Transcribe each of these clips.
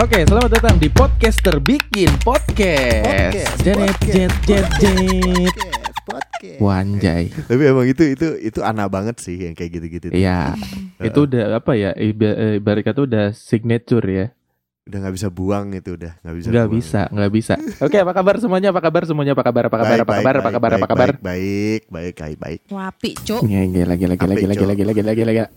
Oke, selamat datang di podcaster bikin podcast. Podcast, Jet podcast, jet jet jet. Podcast, podcast. Wanjay. Tapi emang itu itu itu aneh banget sih yang kayak gitu-gitu. tuh. Iya. itu udah apa ya? Iba- Ibarat kata udah signature ya. Udah nggak bisa buang itu udah nggak bisa. Nggak bisa, nggak bisa. Oke, apa kabar semuanya? Apa kabar semuanya? Apa kabar? Apa kabar? Baik, Apa baik, kabar? Apa baik, kabar? Apa baik, kabar? Baik, baik, baik, baik. Wapi, Cuk. Ya, gila, gila, gila, Apa, gila, Cok? gila, gila, gila, gila, gila.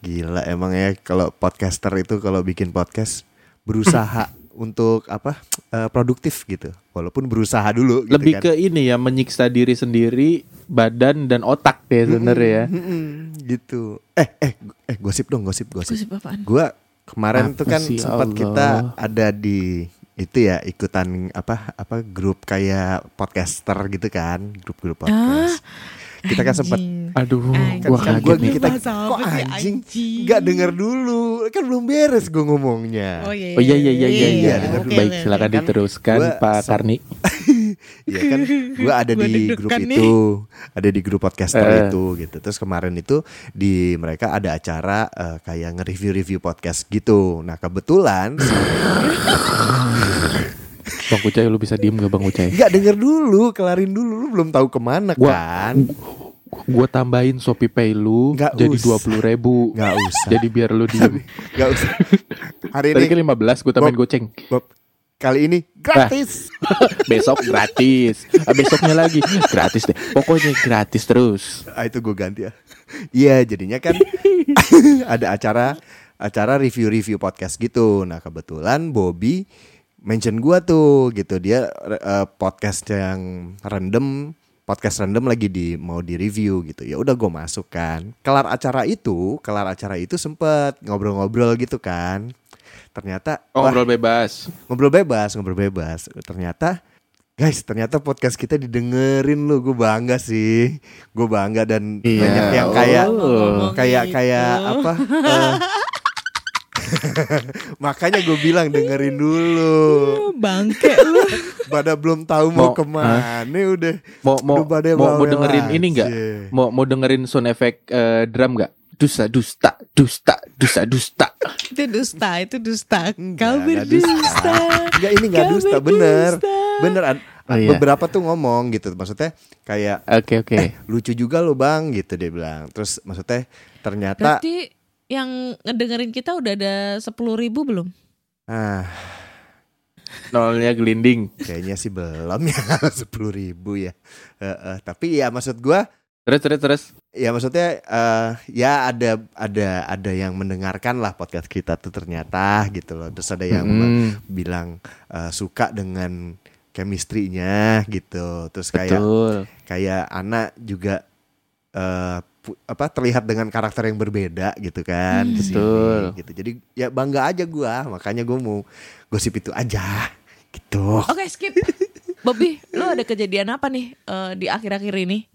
Gila emang ya kalau podcaster itu kalau bikin podcast berusaha untuk apa eh, produktif gitu. Walaupun berusaha dulu. Gitu Lebih kan. ke ini ya, menyiksa diri sendiri, badan dan otak ya sebenarnya ya. Gitu. Eh eh eh gosip dong gosip gosip. Gosip apaan? Gua kemarin Apa tuh kan sempat Allah? kita ada di itu ya ikutan apa apa grup kayak podcaster gitu kan grup-grup podcast. Kita kan sempat. Aduh, Anjing. gua kan kaget gua nih. kita kok anjing anjing? nggak denger dulu kan belum beres gue ngomongnya. Oh iya Oh iya iya iya iya. iya. dulu. Baik, silakan diteruskan gua Pak Karni. Iya kan gue ada Gua di grup nih. itu, ada di grup podcaster Eh. itu gitu. Terus kemarin itu di mereka ada acara eh, kayak nge-review-review podcast gitu. Nah, kebetulan Bang Ucai lu bisa diem gak Bang Ucai? nggak denger dulu, kelarin dulu lu belum tahu ke mana Gua- kan? Gua tambahin Shopee Pay lu Nggak jadi dua puluh ribu. Nggak usah. Jadi biar lu diem. Gak usah. Hari Tadi ini kan 15 gue tambahin Bob. goceng. Bob, kali ini gratis. Besok gratis. Ah, besoknya lagi gratis deh. Pokoknya gratis terus. Ah, itu gue ganti ya. Iya, jadinya kan ada acara acara review-review podcast gitu. Nah, kebetulan Bobby mention gua tuh gitu. Dia eh, podcast yang random podcast random lagi di mau di review gitu ya udah gue masuk kan kelar acara itu kelar acara itu sempet ngobrol-ngobrol gitu kan ternyata Oh, wah, ngobrol bebas. ngobrol bebas ngobrol bebas ternyata guys ternyata podcast kita didengerin lu gue bangga sih gue bangga dan Iya. banyak yang kayak Oh. kayak kayak apa eh, makanya gue bilang dengerin dulu Bangke lu. pada belum tahu mau, Mau- ke mana udah Mau mau Udah pada mau, mau dengerin ini enggak? Mau mau dengerin sound effect eh, drum enggak? Dusta dusta dusta dusta dusta. itu dusta, itu dusta. Enggak, Kau berdusta. Enggak ini enggak dusta bener bener Oh, iya. beberapa tuh ngomong gitu maksudnya kayak Oke oke. lucu juga lo bang gitu dia bilang terus maksudnya ternyata Berarti yang ngedengerin kita udah ada sepuluh ribu belum? ah Nolnya gelinding. kayaknya sih belum ya sepuluh ribu ya Eh, eh, tapi ya maksud gua Terus terus terus. ya maksudnya eh ya ada ada ada yang mendengarkan lah podcast kita tuh ternyata gitu loh terus ada yang Mm, bilang eh, suka dengan chemistry-nya gitu terus kayak betul. kayak anak juga eh pu- apa terlihat dengan karakter yang berbeda gitu kan Hmm. di sini, Betul. gitu jadi ya bangga aja gua makanya gua mau gosip itu aja gitu Oke, skip. Bobby, lu ada kejadian apa nih eh, di akhir-akhir ini?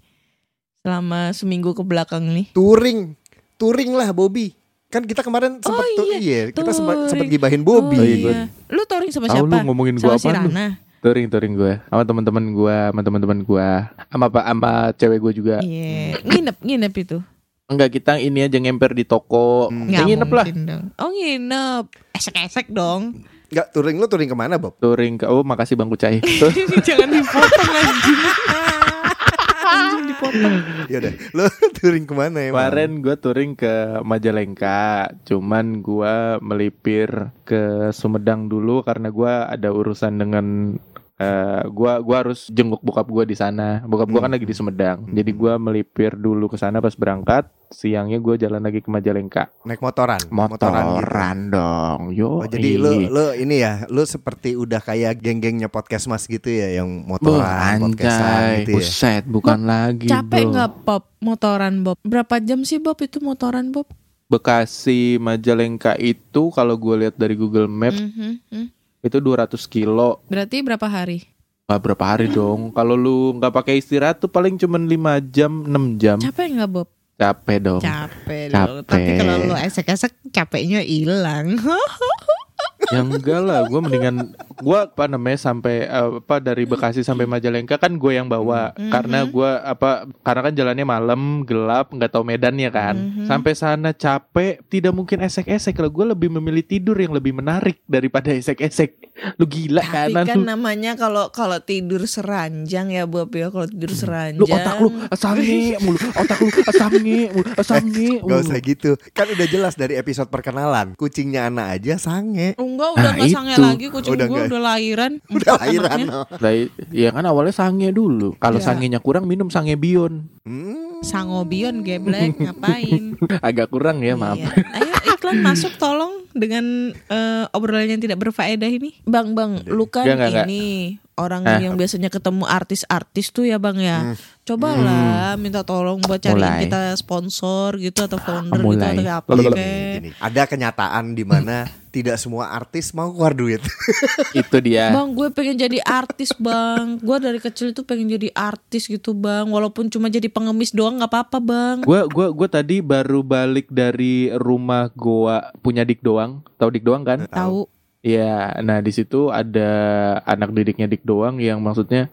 Selama seminggu ke belakang nih. touring touring lah Bobby kan kita kemarin sempat Oh tuh- iya, kita sempat sempat gibahin Bobby Oh, iya, gua- Lu touring sama Tahu siapa? lu ngomongin sama gua si apaan lu? Touring touring gue sama teman-teman gue, sama teman-teman gue, sama pak sama cewek gue juga. Iya, nginep nginep itu. Enggak kita ini aja ngemper di toko. Hmm. Ya, nginep lah. dong. Oh nginep, esek-esek dong. nggak touring lu touring ke mana Bob Touring ke oh makasih Bang Kucai. Jangan dipotong anjing. Anjing dipotong. ya udah lu touring ke mana ya Kemarin gue touring ke Majalengka, cuman gue melipir ke Sumedang dulu karena gue ada urusan dengan eh gua gua harus jenguk bokap gue di sana. Bokap gue kan Hmm. lagi di Sumedang. Jadi gue melipir dulu ke sana pas berangkat. Siangnya gue jalan lagi ke Majalengka. naik motoran Motoran, gitu. dong. Yo. Oh, jadi lu lu ini ya, lu seperti udah kayak geng-gengnya podcast Mas gitu ya yang motoran, podcastan gitu ya. buset, bukan lagi. Capek bro. nggak Bob motoran Bob? Berapa jam sih Bob itu motoran Bob? Bekasi Majalengka itu kalau gue lihat dari Google Map Mhm, mhm. Itu 200 kilo. Berarti berapa hari? Gak berapa hari dong. Kalau lu nggak pakai istirahat tuh paling cuman 5 jam, 6 jam. Capek nggak Bob? Capek dong. Capek Capek. dong. Tapi kalau lu esek-esek capeknya hilang. Ya enggak lah, gue mendingan gua apa namanya sampai eh, apa dari Bekasi sampai Majalengka kan gue yang bawa Mhm. karena gua apa karena kan jalannya malam gelap nggak tahu medannya kan Mhm. sampai sana capek tidak mungkin esek-esek lah gue lebih memilih tidur yang lebih menarik daripada esek-esek lu gila Tapi kanan kan lu namanya kalau kalau tidur seranjang ya Bob ya kalau tidur seranjang. lu otak lu sange mulu otak lu sange mulu sange Gak mulu. usah gitu. Kan udah jelas dari episode perkenalan. Kucingnya anak aja sange. Enggak udah Nah, nggak sange itu. lagi kucing Udah gua nggak. udah lahiran. Udah lahiran. no. Lah, iya kan awalnya sange dulu kalau Ya. sangenya kurang minum sange bion Hmm. Sangobion geblek ngapain? agak kurang ya maaf Iya. Ayo iklan masuk tolong dengan eh, obrolan yang tidak berfaedah ini. Bang, Bang, lu kan enggak, enggak. ini orang Ah. yang biasanya ketemu artis-artis tuh ya, Bang ya. Cobalah minta tolong buat cariin Mulai. kita sponsor gitu atau founder gitu Mulai. atau apa gini. Ada kenyataan di mana tidak semua artis mau keluar duit. itu dia Bang, gue pengen jadi artis, Bang. Gue dari kecil tuh pengen jadi artis gitu, Bang. Walaupun cuma jadi pengemis doang nggak apa-apa, Bang. Gua gua gua tadi baru balik dari rumah goa punya Dik Doang. Tahu Dik Doang kan? Tahu. Iya, nah di situ ada anak didiknya Dik Doang yang maksudnya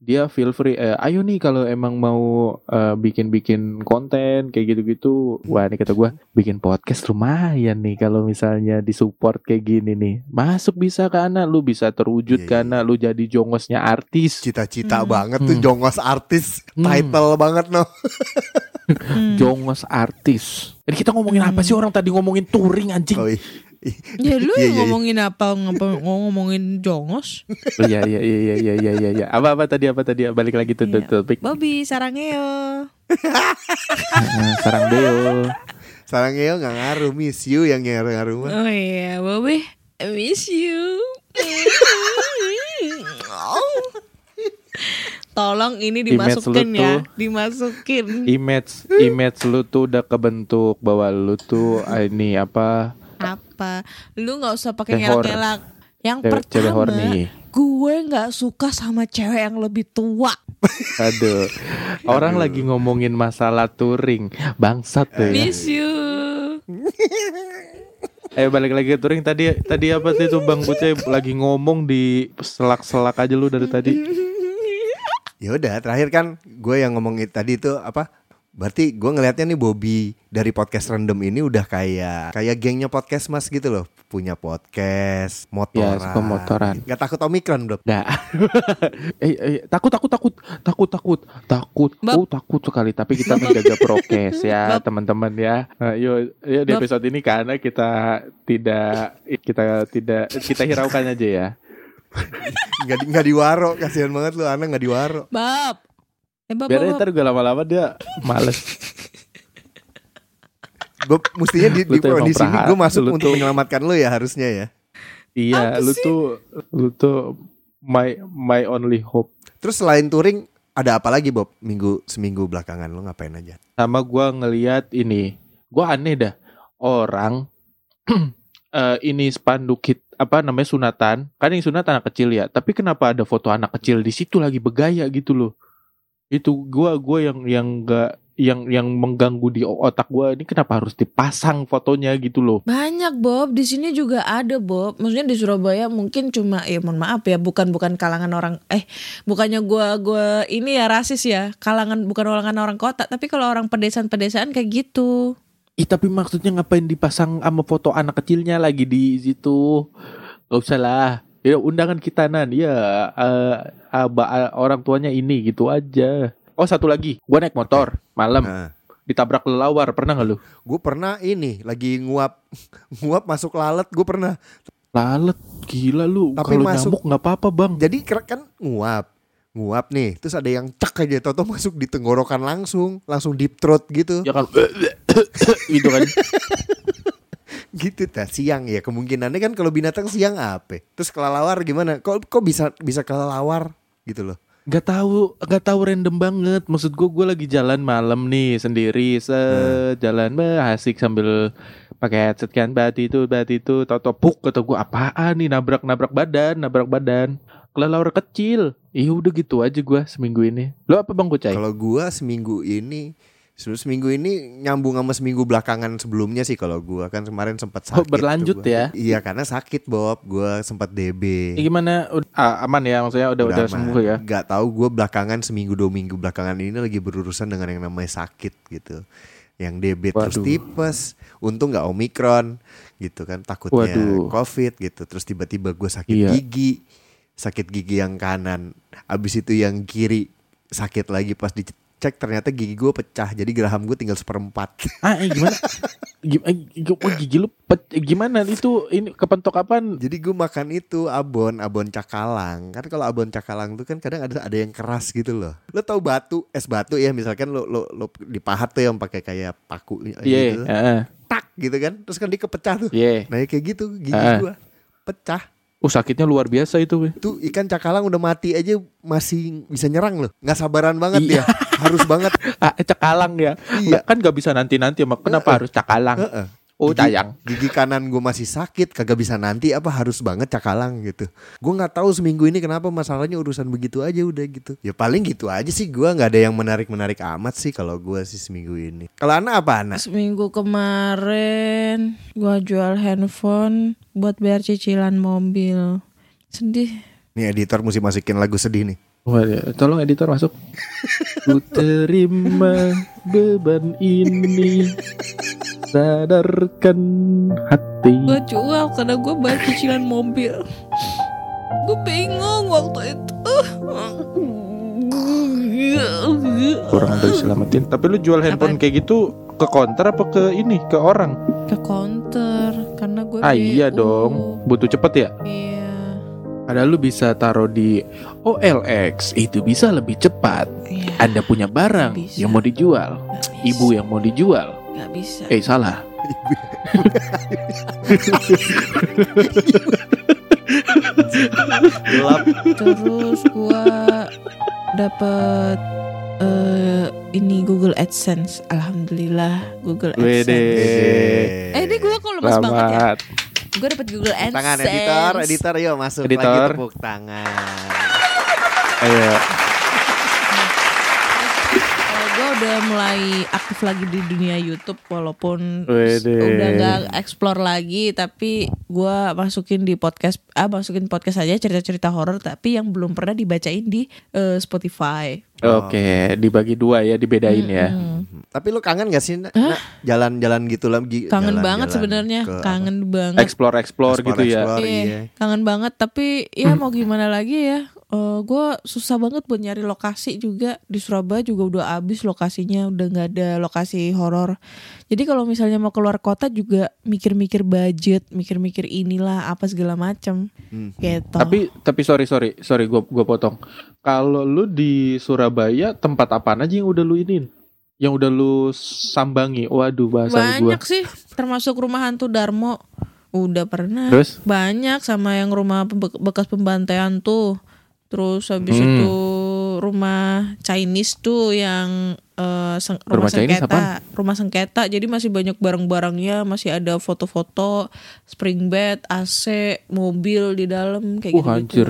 dia feel free eh, ayo nih kalau emang mau eh, bikin-bikin konten kayak gitu-gitu. Wah, ini kata gua bikin podcast lumayan nih kalau misalnya disupport kayak gini nih. Masuk bisa ke anak lu bisa terwujud Iya, ke iya. anak lu jadi jongosnya artis. Cita-cita Hmm. banget tuh Hmm. jongos artis. Hmm. Title banget no. Hmm. Jongos artis. Jadi kita ngomongin apa Hmm. sih orang tadi ngomongin touring anjing? Oh, iya. Ya lu Iya, iya, iya. ngomongin apa? Ngomong- ngomongin jongos? Oh, Iya iya iya iya iya iya iya. iya. Apa apa tadi apa tadi balik lagi tuh Iya. tuh topik. Bobby, sarangeo. Nah, Sarang Deo. Sarang Eo nggak ngaruh, miss you yang ngaruh-ngaruh mah. Oh iya, Bobby, I miss you. Tolong ini Image dimasukin ya, tuh. dimasukin. Image image lu tuh udah kebentuk bahwa lu tuh ah, ini apa Apa? Lu nggak usah pakai Cewek ngelak-ngelak. Yang cewek, cewek pertama, horny. gue nggak suka sama cewek yang lebih tua. Aduh. Orang lagi ngomongin masalah touring. Bangsat tuh ya. Miss you. Eh balik lagi ke touring tadi tadi apa sih tuh Bang Buce lagi ngomong di selak-selak aja lu dari tadi. Ya udah, terakhir kan gue yang ngomongin tadi itu apa? Berarti gue ngelihatnya nih Bobby dari podcast random ini udah kayak kayak gengnya podcast mas gitu loh, punya podcast, motoran. Ya, suka motoran. Gak takut omikron bro? Nggak. eh, eh, takut takut takut takut takut takut oh takut sekali tapi kita menjaga prokes ya teman-teman ya Nah, yuk, yuk di episode ini karena kita tidak kita tidak kita hiraukan aja ya Nggak, di- nggak diwaro, kasihan banget lu anak nggak diwaro. Bab. Eh, biar ntar gue lama-lama dia males. Bob, mestinya di, di kondisi ini gue masuk lu untuk tuh- menyelamatkan lu ya harusnya ya. iya Apa lu sih? tuh lu tuh my my only hope. Terus selain touring ada apa lagi Bob? Minggu seminggu belakangan lu ngapain aja? sama gua ngeliat ini. Gua aneh dah. Orang eh, ini spanduk hit apa namanya sunatan. Kan yang sunat anak kecil ya. Tapi kenapa ada foto anak kecil di situ lagi bergaya gitu loh itu gua gua yang yang enggak yang yang mengganggu di otak gua ini kenapa harus dipasang fotonya gitu loh Banyak Bob, di sini juga ada Bob. Maksudnya di Surabaya mungkin cuma ya mohon maaf ya, bukan bukan kalangan orang eh bukannya gua gua ini ya rasis ya, kalangan bukan kalangan orang kota, tapi kalau orang pedesaan-pedesaan kayak gitu. Ih tapi maksudnya ngapain dipasang sama foto anak kecilnya lagi di situ Gak usah lah Ya undangan kita nan. Ya eh, aba- eh, orang tuanya ini gitu aja. Oh satu lagi. Gua naik motor malam. Nah, Ditabrak lelawar. Pernah gak lu? gue pernah ini lagi nguap nguap masuk lalat gue pernah. Lalet Gila lu. Tapi Kalau masuk- nyamuk gak apa-apa bang. Jadi kan nguap. Nguap nih. Terus ada yang cek aja. Toto masuk di tenggorokan langsung. Langsung deep throat gitu. Ya kan. Gitu kan gitu ta siang ya kemungkinannya kan kalau binatang siang apa terus kelelawar gimana kok kok bisa bisa kelelawar gitu loh Gak tahu, gak tahu random banget. Maksud gue, gue lagi jalan malam nih sendiri, sejalan bah, asik sambil pakai headset kan, bat itu, bat itu, tau puk kata gue apaan nih nabrak nabrak badan, nabrak badan. Kelelawar kecil. Iya udah gitu aja gue seminggu ini. Lo apa bang Kucai? kalau gua seminggu ini Se- Seminggu ini nyambung sama seminggu belakangan sebelumnya sih kalau gua kan kemarin sempat Oh, sakit. tuh berlanjut ya? Iya karena sakit Bob, gua sempat DB. Ini gimana? Ah, aman ya maksudnya udah udah, aman. sembuh ya. Gak tahu gue belakangan seminggu dua minggu belakangan ini lagi berurusan dengan yang namanya sakit gitu. Yang DB terus Waduh. tipes, untung nggak omikron gitu kan takutnya Waduh. covid gitu. Terus tiba-tiba gue sakit Iya. gigi, sakit gigi yang kanan. Abis itu yang kiri sakit lagi pas dicek ternyata gigi gue pecah jadi geraham gue tinggal seperempat. Ah, eh, gimana? Gim- eh, oh, gigi lu pe- gimana itu ini kepentok kapan? Jadi gue makan itu abon, abon cakalang. Kan kalau abon cakalang tuh kan kadang ada ada yang keras gitu loh. Lo tau batu, es batu ya misalkan lo lo, lo dipahat tuh yang pakai kayak paku Iya, gitu. heeh. Tak gitu kan. Terus kan dia kepecah tuh. Iya. Nah ya kayak gitu gigi Ah. gua pecah. Oh, sakitnya luar biasa itu, weh. Tuh ikan cakalang udah mati aja masih bisa nyerang loh. Nggak sabaran banget Iya. dia. Harus banget. Ah, cakalang ya. Iya. Kan gak bisa nanti-nanti. Kenapa harus cakalang? Heeh. Oh, Gigi-. Gigi kanan gue masih sakit, kagak bisa nanti apa harus banget cakalang gitu. Gue nggak tahu seminggu ini kenapa masalahnya urusan begitu aja udah gitu. Ya paling gitu aja sih. Gue nggak ada yang menarik menarik amat sih kalau gue sih seminggu ini. Kalau Ana apa Ana? Seminggu kemarin gua jual handphone buat bayar cicilan mobil. Sedih. Nih editor mesti masukin lagu sedih nih. Wah, ya, tolong editor masuk. Ku terima beban ini sadarkan hati. Gua jual karena gua bayar cicilan mobil. Gue bingung waktu itu. Kurang udah diselamatin. Tapi lu jual handphone kayak gitu ke counter apa ke ini ke orang? Ke counter karena gue Ah iya dong, butuh cepet ya. Iya. Ada lu bisa taruh di OLX itu bisa lebih cepat. Iya. Anda punya barang Bisa. yang mau dijual, ibu yang mau dijual. Gak bisa. Eh salah. Gelap. Terus gua dapet eh ini Google AdSense. Alhamdulillah Google AdSense. Wede. Eh ini gue kok lemas banget ya. Gue dapet Google AdSense. Tangan editor, editor yuk masuk lagi Editor. tepuk tangan. Ayo. Gue udah mulai aktif lagi di dunia YouTube walaupun Wede. udah nggak explore lagi tapi gue masukin di podcast ah masukin podcast aja cerita-cerita horor tapi yang belum pernah dibacain di eh, Spotify. Oke, dibagi dua ya, dibedain ya. Hmm. Tapi lu kangen gak sih jalan-jalan gitu lagi? Kangen jalan-jalan banget sebenarnya, ke apa? kangen banget. Explore explore gitu ya. Explore, Iya, iya. kangen banget tapi ya mau gimana lagi ya Eh gue susah banget buat nyari lokasi juga di Surabaya juga udah abis lokasinya udah nggak ada lokasi horor jadi kalau misalnya mau keluar kota juga mikir-mikir budget mikir-mikir inilah apa segala macam Hmm. gitu Tapi tapi sorry sorry sorry gua gua potong. Kalau lu di Surabaya tempat apa aja yang udah lu inin? Yang udah lu sambangi. Waduh bahasa gua. banyak sih termasuk rumah hantu Darmo udah pernah Terus banyak sama yang rumah bekas pembantaian tuh terus habis Hmm. itu rumah Chinese tuh yang eh, seng- rumah, Rumah Chinese sengketa rumah sengketa. Jadi masih banyak barang-barangnya masih ada foto-foto spring bed AC mobil di dalam kayak uh gitu hancur.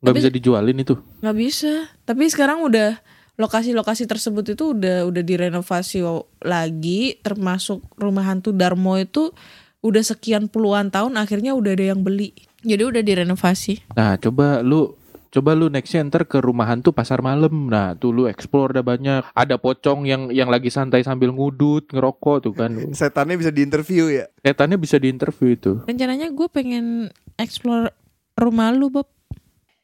Tapi- bisa dijualin itu. nggak bisa. Tapi sekarang udah lokasi-lokasi tersebut itu udah udah direnovasi lagi. Termasuk rumah hantu Darmo itu udah sekian puluhan tahun akhirnya udah ada yang beli. Jadi udah direnovasi. Nah, coba lu coba lu nextnya ntar ke rumah hantu pasar malam. Nah, tuh lu explore ada banyak. Ada pocong yang yang lagi santai sambil ngudut, ngerokok tuh kan. Setannya bisa diinterview ya. Setannya bisa diinterview itu. rencananya gue pengen explore rumah lu Bob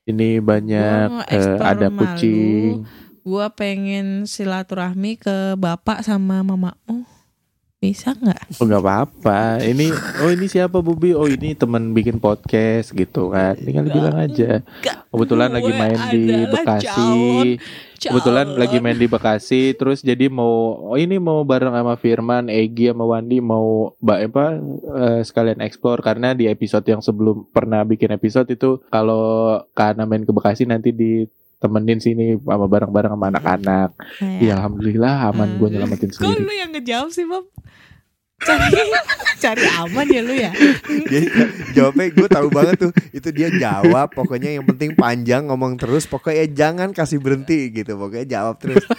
Ini banyak eh, explore ada rumah kucing. gue pengen silaturahmi ke bapak sama mamamu bisa nggak Oh nggak apa-apa. Ini oh ini siapa Bubi? Oh ini teman bikin podcast gitu kan. Tinggal bilang aja. Kebetulan lagi main di Bekasi. calon- Kebetulan calon. lagi main di Bekasi. Terus jadi mau oh ini mau bareng sama Firman, Egi sama Wandi mau mbak apa eh, sekalian explore karena di episode yang sebelum pernah bikin episode itu kalau karena main ke Bekasi nanti ditemenin sini sama bareng-bareng sama anak-anak. Nah, Ya alhamdulillah aman gue nyelamatin Kok sendiri. lu yang ngejawab sih Bob? Cari, cari aman ya lu ya? Dia jawabnya gue tahu banget tuh. Itu dia jawab. Pokoknya yang penting panjang ngomong terus. Pokoknya jangan kasih berhenti gitu. Pokoknya jawab terus.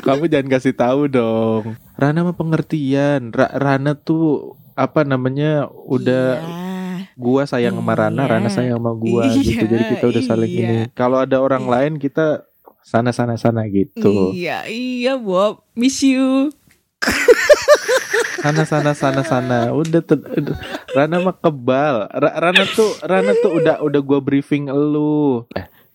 Kamu jangan kasih tahu dong. Rana mah pengertian. Ra- Rana tuh apa namanya udah Iya. Gua sayang sama Rana, Iya. Rana sayang sama gua Iya, gitu. Jadi kita udah saling iya. ini. Kalau ada orang Iya. lain kita sana sana sana gitu. Iya, iya Bob, miss you. Sana sana sana sana. Udah tuh udah. Rana mah kebal. Ra- Rana tuh Rana tuh udah udah gua briefing elu.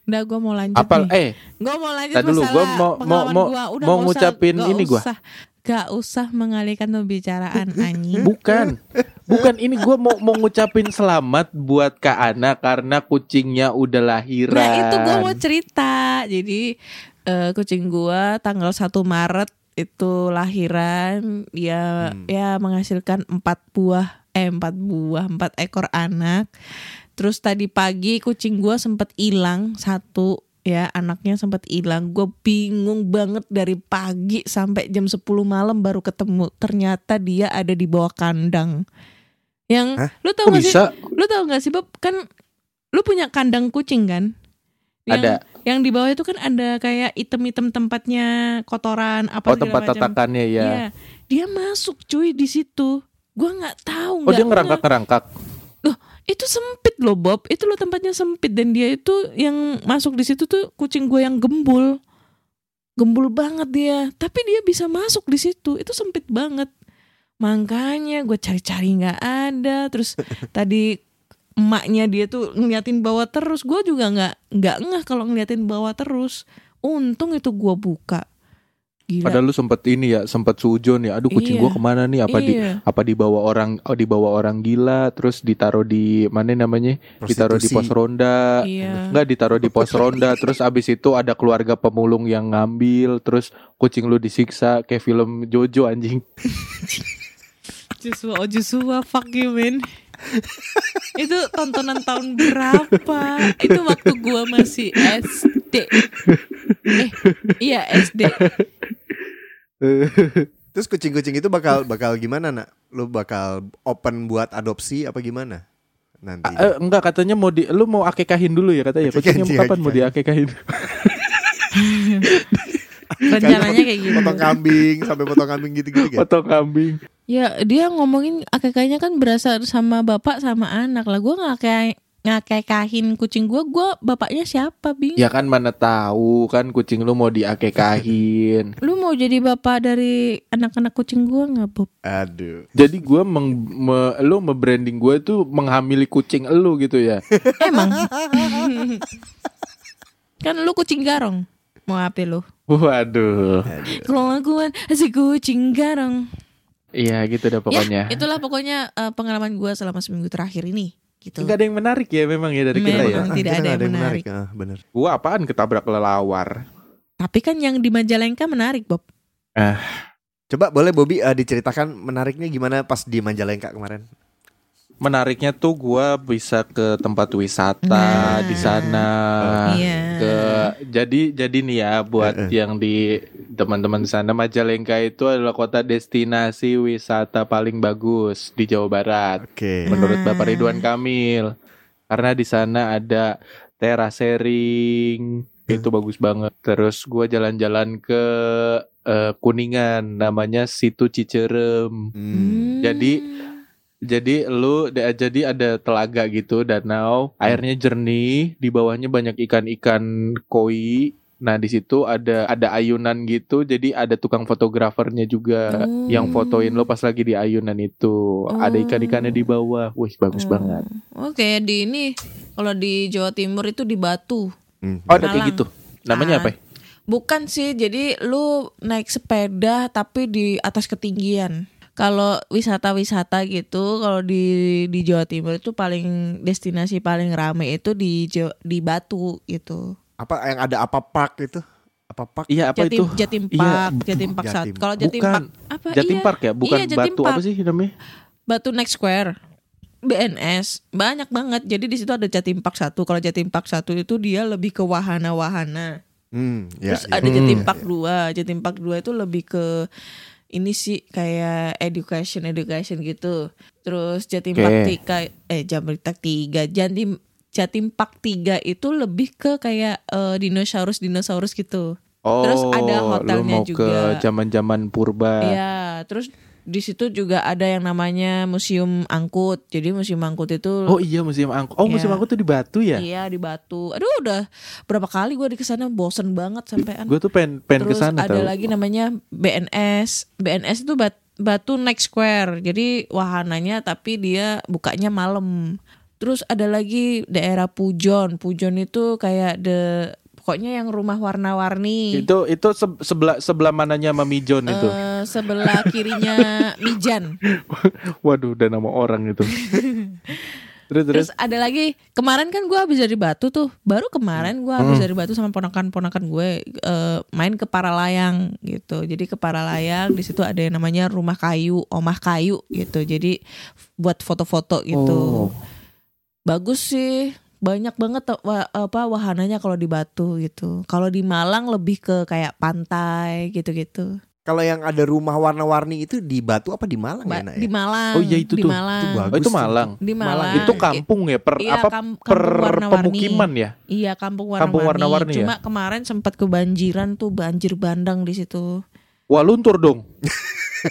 Udah gue mau lanjut Apal nih. eh Gue mau lanjut dulu, gua mau- mau- mau- gua. Udah mau usah- ngucapin nggak ini gua. usah, Gak usah mengalihkan pembicaraan anjing. bukan. Bukan ini gua mau mau ngucapin selamat buat Kak Ana karena kucingnya udah lahiran. Nah itu gue mau cerita. Jadi eh, kucing gue tanggal 1 Maret itu lahiran. Dia Hmm. ya menghasilkan empat buah eh empat buah empat ekor anak. Terus tadi pagi kucing gue sempet hilang satu ya anaknya sempat hilang. Gue bingung banget dari pagi sampai jam 10 malam baru ketemu. Ternyata dia ada di bawah kandang. Yang Hah? lu tau gak sih? Lu tau gak sih Bob kan lu punya kandang kucing kan? Yang, Ada. Yang di bawah itu kan ada kayak item-item tempatnya kotoran apa Oh tempat macam. tatakannya ya. Iya. Dia masuk cuy di situ. Gua nggak tahu. Oh dia nggak ngerangkak ngerangkak. Loh, itu sempit loh Bob. Itu loh tempatnya sempit dan dia itu yang masuk di situ tuh kucing gue yang gembul. Gembul banget dia. Tapi dia bisa masuk di situ. Itu sempit banget. Makanya gue cari-cari nggak ada. Terus tadi emaknya dia tuh ngeliatin bawah terus. Gue juga nggak nggak ngeh kalau ngeliatin bawah terus. Untung itu gue buka. Gila. Padahal lu sempet ini ya, sempet sujon ya. Aduh kucing Iya. gua ke mana nih? Apa di Iya. apa dibawa orang oh dibawa orang gila terus ditaruh di mana namanya? Ditaruh di pos ronda. Iya. Enggak ditaruh di pos ronda terus abis itu ada keluarga pemulung yang ngambil terus kucing lu disiksa kayak film Jojo anjing. Joshua, oh Joshua, fuck you man. itu tontonan tahun berapa? Itu waktu gua masih SD. Eh, iya SD. Terus kucing-kucing itu bakal bakal gimana nak? Lu bakal open buat adopsi apa gimana? Nanti. Eh, enggak katanya mau di lu mau akekahin dulu ya katanya. Kucingnya kapan mau diakekahin? Rencananya kayak gitu. potong kambing sampai potong kambing gitu-gitu kan? Potong kambing. Ya dia ngomongin akekanya kan berasa sama bapak sama anak lah. Gua nggak kayak ngakekahin kucing gua, gua bapaknya siapa bing? Ya kan mana tahu kan kucing lu mau diakekahin. Lu mau jadi bapak dari anak-anak kucing gua nggak Bob? Aduh. Jadi gua meng, me, lu me-branding gue tuh menghamili kucing elu gitu ya. Emang? kan lu kucing garong. Mau apa lu? Waduh. Aduh. Kelakuan si kucing garong. Iya gitu dah pokoknya. Ya, itulah pokoknya eh, pengalaman gua selama seminggu terakhir ini. Gitu. Enggak ada yang menarik ya memang ya dari kita ya. Memang. tidak kita ada nggak yang menarik. Ah, bener. Gua apaan ketabrak lelawar. Tapi kan yang di Majalengka menarik Bob. Coba boleh Bobby eh, diceritakan menariknya gimana pas di Majalengka kemarin? Menariknya tuh gua bisa ke tempat wisata Nah. di sana. Iya. Ke jadi jadi nih ya buat Eh, eh. yang di teman-teman sana Majalengka itu adalah kota destinasi wisata paling bagus di Jawa Barat. Oke. menurut Ah. Bapak Ridwan Kamil. Karena di sana ada terasering, itu bagus banget. Terus gua jalan-jalan ke eh, Kuningan, namanya Situ Cicerem. Hmm. Jadi- Jadi lu jadi ada telaga gitu, danau, airnya jernih, di bawahnya banyak ikan-ikan koi. Nah, di situ ada ada ayunan gitu, jadi ada tukang fotografernya juga Oh. yang fotoin lo pas lagi di ayunan itu. Ada Oh. ikan-ikannya di bawah. Wih, bagus Oh. banget. Oke, di ini kalau di Jawa Timur itu di Batu. Hmm. Oh, ada kayak gitu. Namanya Ah. apa? ya? Bukan sih, jadi lu naik sepeda tapi di atas ketinggian. Kalau wisata-wisata gitu, kalau di di Jawa Timur itu paling destinasi paling rame itu di di Batu gitu. Apa yang ada apa park itu? Apa park? Iya, apa Jatim, itu? Jatim Iya, Park, bu- Jatim Park Jatim. satu. Kalau Jatim Bukan. Park apa? Jatim iya. Park ya, bukan Iya, Jatim Batu Park. apa sih namanya? Batu Next Square. BNS banyak banget. Jadi di situ ada Jatim Park satu. Kalau Jatim Park satu itu dia lebih ke wahana-wahana. Hmm, ya, Terus ya. ada Hmm. Jatim Park 2. Jatim Park 2 itu lebih ke ini sih kayak education education gitu. Terus Jatim Oke. Park 3 eh Jatim 3 Jatim Jatim 3 itu lebih ke kayak eh, dinosaurus dinosaurus gitu. Oh, Terus ada lu hotelnya mau juga. ke zaman-zaman purba. Iya, terus di situ juga ada yang namanya museum angkut. Jadi museum angkut itu Oh iya museum angkut. Oh museum Iya. angkut tuh di Batu ya? Iya di Batu. Aduh udah berapa kali gue di ke sana bosen banget sampean. Gue tuh pengen pengen Terus ke sana ada tau. lagi namanya BNS. BNS itu Bat- Batu Next Square. Jadi wahananya tapi dia bukanya malam. Terus ada lagi daerah Pujon. Pujon itu kayak the pokoknya yang rumah warna-warni. Itu itu se- sebelah sebelah mananya sama Mijon itu. Eh, sebelah kirinya Mijan. Waduh, udah nama orang itu. terus terus Terus ada lagi kemarin kan gue habis dari Batu tuh. Baru kemarin gue habis dari Batu sama ponakan-ponakan gue eh, main ke Paralayang gitu. Jadi ke Paralayang di situ ada yang namanya rumah kayu, omah kayu gitu. Jadi buat foto-foto gitu. Oh. Bagus sih. Banyak banget tuh, wa- apa wahananya kalau di Batu gitu. Kalau di Malang lebih ke kayak pantai gitu-gitu. Kalau yang ada rumah warna-warni itu di Batu apa di Malang Ba- ya, Nak, ya? Di Malang. Oh iya, itu di tuh. Malang. Itu bagus. Oh, itu tuh. Malang. Di Malang. Malang. Itu kampung ya per Iya, apa kam- per warna-warni. pemukiman ya? Iya kampung warna-warni. Kampung warna-warni ya? Cuma kemarin sempat kebanjiran tuh banjir bandang di situ. Wah luntur dong.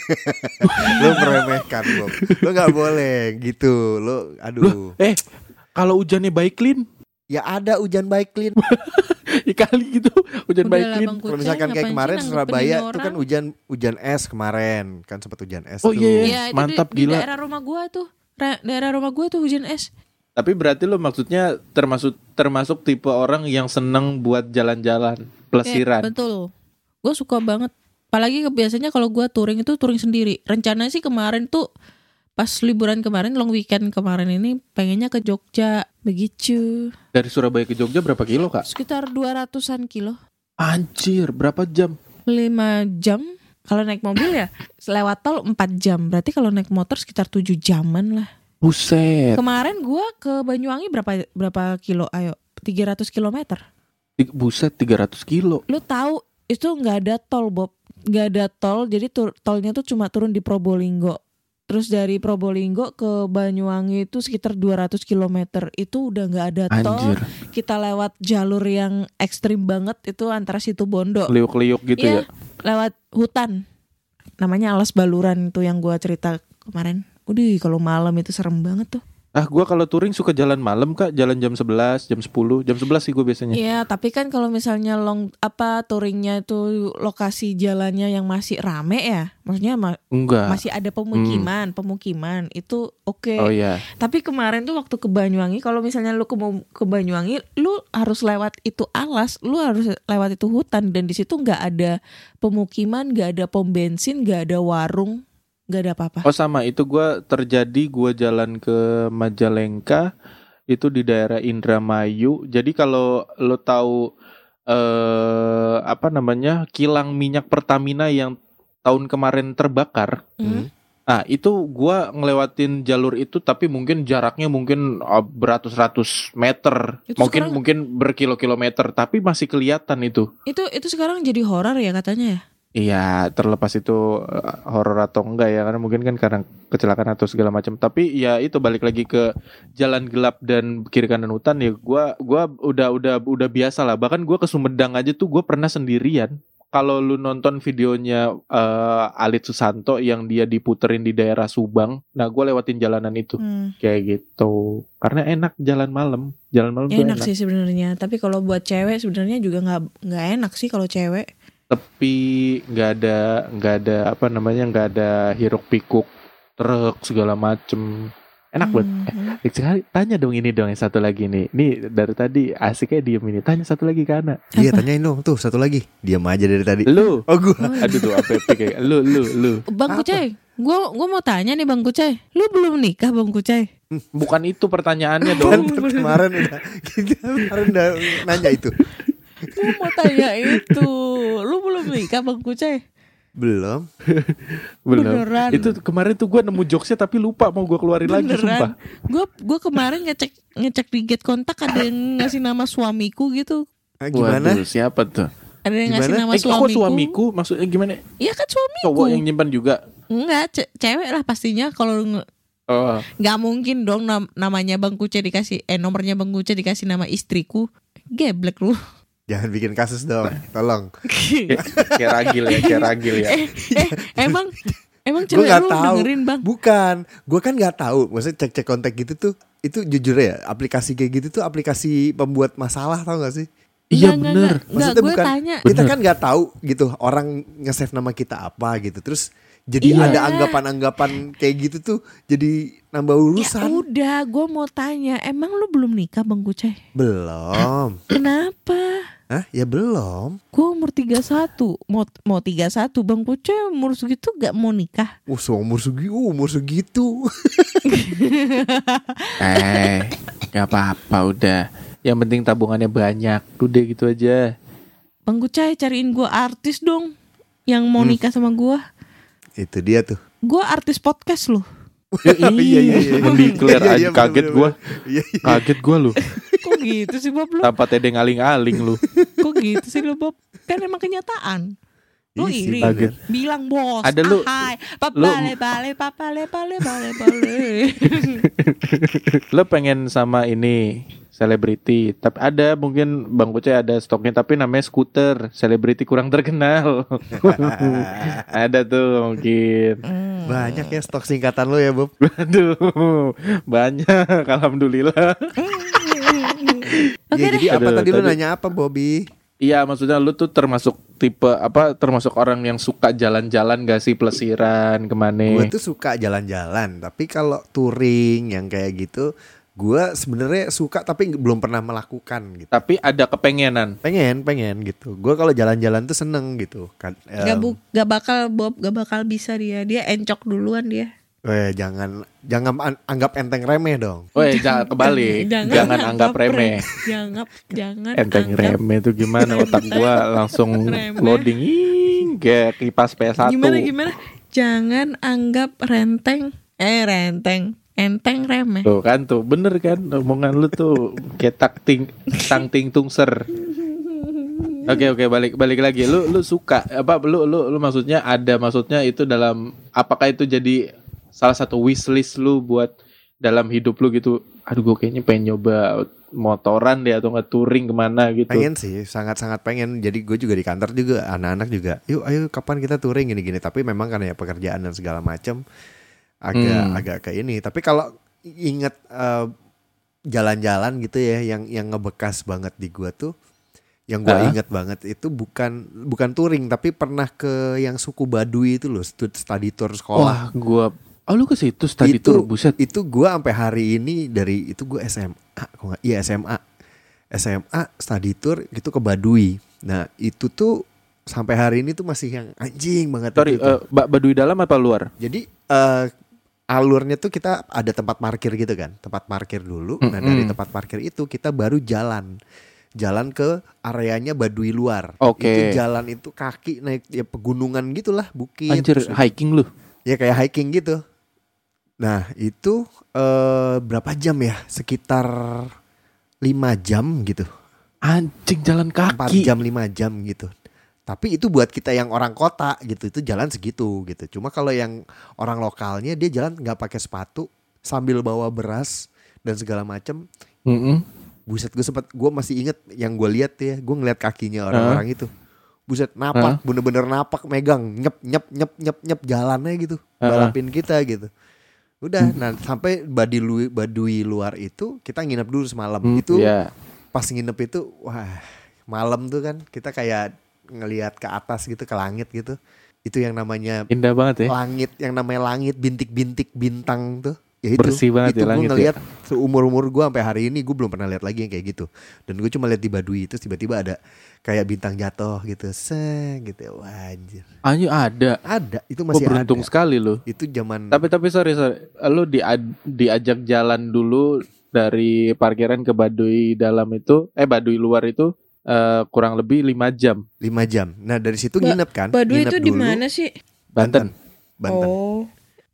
Lo meremehkan Bob. Lo nggak boleh gitu. Lo aduh. Eh kalau hujannya baik clean, Ya ada hujan baik clean. ya kali gitu hujan baik clean. Kalau misalkan kayak kemarin Surabaya itu kan hujan hujan es kemarin kan sempat hujan es Oh tuh. iya, iya. Iya, itu Mantap, di, di gila. daerah rumah gua tuh. Ra- daerah rumah gua tuh hujan es. Tapi berarti lo maksudnya termasuk termasuk tipe orang yang seneng buat jalan-jalan pelesiran. Ya, betul. Gue suka banget. Apalagi biasanya kalau gua touring itu touring sendiri. Rencananya sih kemarin tuh pas liburan kemarin long weekend kemarin ini pengennya ke Jogja. Begitu. Dari Surabaya ke Jogja berapa kilo kak? sekitar 200-an kilo. Anjir, berapa jam? 5 jam. Kalau naik mobil ya lewat tol 4 jam. Berarti kalau naik motor sekitar 7 jaman lah. Buset. kemarin gua ke Banyuwangi berapa berapa kilo? Ayo 300 kilometer. Buset 300 kilo. lu tahu itu nggak ada tol Bob. Nggak ada tol jadi tur- tolnya tuh cuma turun di Probolinggo terus dari Probolinggo ke Banyuwangi itu sekitar 200 kilometer itu udah nggak ada tol Anjir. kita lewat jalur yang ekstrim banget itu antara situ Bondo Liuk-liuk gitu Iya, ya. lewat hutan. Namanya Alas Baluran itu yang gua cerita kemarin. Udah kalau malam itu serem banget tuh. Ah, gua kalau touring suka jalan malam kak, jalan jam 11, jam 10, jam 11 sih gue biasanya. Iya, tapi kan kalau misalnya long apa touringnya itu lokasi jalannya yang masih rame ya, maksudnya ma- Enggak. masih ada pemukiman, pemukiman itu oke. Oh iya. Tapi kemarin tuh waktu ke Banyuwangi, kalau misalnya lu ke, ke Banyuwangi, lu harus lewat itu alas, lu harus lewat itu hutan dan di situ nggak ada pemukiman, nggak ada pom bensin, nggak ada warung, nggak ada apa-apa. Oh sama itu gua terjadi gua jalan ke Majalengka itu di daerah Indramayu. Jadi kalau lo tahu eh apa namanya kilang minyak Pertamina yang tahun kemarin terbakar. Hmm? Nah itu gua ngelewatin jalur itu tapi mungkin jaraknya mungkin ah, beratus-ratus meter, Itu mungkin sekarang- mungkin berkilo-kilometer, tapi masih kelihatan itu. Itu itu sekarang jadi horor ya katanya ya. Iya, terlepas itu eh, horor atau enggak ya, karena mungkin kan karena kecelakaan atau segala macam. Tapi ya itu balik lagi ke jalan gelap dan kiri kanan hutan ya. Gua gua udah udah udah biasa lah. Bahkan gua ke Sumedang aja tuh gua pernah sendirian. Kalau lu nonton videonya eh, Alit Susanto yang dia diputerin di daerah Subang, nah gua lewatin jalanan itu Hmm. kayak gitu. Karena enak jalan malam, jalan malam tuh Enak enak. sih sebenarnya, tapi kalau buat cewek sebenarnya juga nggak nggak enak sih kalau cewek. Tepi nggak ada nggak ada apa namanya nggak ada hiruk pikuk truk segala macem enak banget Hmm. Eh, sekali tanya dong ini dong yang satu lagi nih ini dari tadi asiknya diem ini tanya satu lagi ke Ana Iya tanyain dong tuh satu lagi. Diam aja dari tadi. lu Oh gua. aduh tuh apa kayak lu lu lu Bang? Kucai, gua gua mau tanya nih Bang Kucai, lu belum nikah Bang Kucai? bukan itu pertanyaannya Kan dong kemarin udah kita kemarin udah nanya itu. Gua mau tanya itu, lu belum nikah Bang Kucai? Belum. belum Beneran. itu kemarin tuh gue nemu jokesnya tapi lupa mau gue keluarin lagi sumpah Beneran. Gue gue kemarin ngecek ngecek di get kontak ada yang ngasih nama suamiku gitu. Ah, gimana? Waduh, siapa tuh Ada yang ngasih Gimana? nama eh kok suamiku. suamiku maksudnya gimana Iya kan suamiku. cowok yang nyimpan juga Enggak, ce- cewek lah pastinya kalau oh nggak mungkin dong nam- namanya Bang Kucai dikasih eh nomornya Bang Kucai dikasih nama istriku. Geblek lu. Jangan bikin kasus dong, tolong. Kayak, ragil ya, kayak ragil ya. eh, eh, emang emang Gue cewek nggak lu tahu. dengerin bang? Bukan, gue kan nggak tahu. Maksudnya cek cek kontak gitu tuh, itu jujur ya, aplikasi kayak gitu tuh aplikasi pembuat masalah tau gak sih? Iya bener. nggak. Nggak, gue tanya. Kita Bener. kan nggak tahu gitu orang nge-save nama kita apa gitu. Terus jadi Iya. ada anggapan-anggapan kayak gitu tuh jadi nambah Ya urusan. udah, gue mau tanya, emang lu belum nikah bang Kucai? belum. Kenapa? Hah? Ya belum. Gue umur 31 Mau, mau 31 Bang Kucai umur segitu gak mau nikah Uh, seumur segitu, umur segitu. Eh, nggak apa-apa udah. Yang penting tabungannya banyak. Udah gitu aja. Bang Kucai cariin gue artis dong Yang mau Hmm. nikah sama gue itu dia tuh. Gue artis podcast loh Ya, Iya, iya, iya. Mendeklar Iya, aja iya, kaget gua. Iya, iya. Kaget gua lu. Gitu sih Bob lu? Tanpa tedeng aling-aling lu. Kok gitu sih lu Bob? Kan emang kenyataan Lu Iya iri bener. Bilang bos Ada lu- Ahai lu- Papale bale papale bale bale bale Lo pengen sama ini selebriti, tapi ada mungkin Bang Kucai ada stoknya tapi namanya skuter, selebriti kurang terkenal. ada tuh mungkin. Hmm. Banyak ya stok singkatan lo ya, Bob. Aduh, banyak alhamdulillah. Oke ya, deh jadi apa Aduh, tadi, lu tadi- nanya apa, Bobby? Iya, maksudnya lu tuh termasuk tipe apa? Termasuk orang yang suka jalan-jalan gak sih pelesiran Gue ke mana? tuh suka jalan-jalan, tapi kalau touring yang kayak gitu, gue sebenarnya suka tapi belum pernah melakukan gitu. Tapi ada kepengenan. Pengen, pengen gitu. Gue kalau jalan-jalan tuh seneng gitu kan. Gak, Em, bu, gak bakal Bob Gak bakal bisa dia Dia encok duluan dia eh, jangan jangan an- anggap enteng remeh dong. Woi, jangan kebalik. Jangan, anggap remeh. Jangan Jangan Enteng anggap remeh tuh gimana otak gua langsung Remeh. loading ing, kayak kipas PS1. Gimana gimana? Jangan anggap renteng eh renteng enteng remeh. Tuh kan tuh bener kan omongan lu tuh kayak ting tang ting tungser. Oke oke balik balik lagi lu lu suka apa lu lu lu maksudnya ada maksudnya itu dalam apakah itu jadi salah satu wishlist lu buat dalam hidup lu gitu aduh gue kayaknya pengen nyoba motoran deh atau nggak touring ke mana gitu Pengen sih, sangat-sangat pengen. Jadi gue juga di kantor juga, anak-anak juga. Yuk, ayo kapan kita touring gini-gini. Tapi memang karena ya pekerjaan dan segala macam agak Hmm. agak ke ini. Tapi kalau inget eh, jalan-jalan gitu ya, yang yang ngebekas banget di gua tuh, yang gua Ah. inget banget itu bukan bukan touring, tapi pernah ke yang suku Baduy itu loh, stud- study tour sekolah. wah gue oh lu ke situ study Itu- tour buset Itu gua sampai hari ini dari itu gua SMA, kok? Iya SMA, SMA study tour gitu ke Baduy. Nah itu tuh sampai hari ini tuh masih yang anjing banget sorry itu. eh, Ba- Baduy dalam apa luar Jadi eh, alurnya tuh kita ada tempat parkir gitu kan, tempat parkir dulu. Nah dari tempat parkir itu kita baru jalan, jalan ke areanya Baduy luar. Oke. Itu jalan itu kaki naik ya pegunungan gitulah, bukit. anjir terus- hiking lu ya kayak hiking gitu. Nah itu eh, berapa jam ya? Sekitar 5 jam gitu, anjing jalan 4 kaki jam 5 jam gitu. Tapi itu buat kita yang orang kota gitu, itu jalan segitu gitu. Cuma kalau yang orang lokalnya dia jalan nggak pakai sepatu sambil bawa beras dan segala macem. Mm-mm. Buset gue sempet, gue masih inget yang gue lihat ya, gue ngeliat kakinya orang-orang itu. Buset napak, bener-bener napak megang, nyep nyep nyep nyep nyep jalannya gitu, balapin kita gitu. Udah, nah sampai Baduy, Baduy luar itu kita nginep dulu semalam. Hmm, itu ya. pas nginep itu, wah malam tuh kan kita kayak ngelihat ke atas gitu, ke langit gitu. Itu yang namanya indah banget ya langit, yang namanya langit bintik-bintik bintang tuh. Ya itu, Bersih banget itu ya gue langit ya. ngeliat seumur umur gue sampai hari ini gue belum pernah lihat lagi yang kayak gitu. Dan gue cuma lihat di Baduy itu tiba-tiba ada kayak bintang jatuh gitu, se gitu. Wah, anjir. ada Ada, itu masih beruntung ada. sekali lu Itu zaman Tapi tapi sorry sorry, lu di diajak jalan dulu dari parkiran ke Baduy dalam itu, eh Baduy luar itu eh, kurang lebih 5 jam. 5 jam. Nah dari situ Ba- nginep kan? Baduy Nginep itu di dulu. mana sih? Banten. Banten. Oh.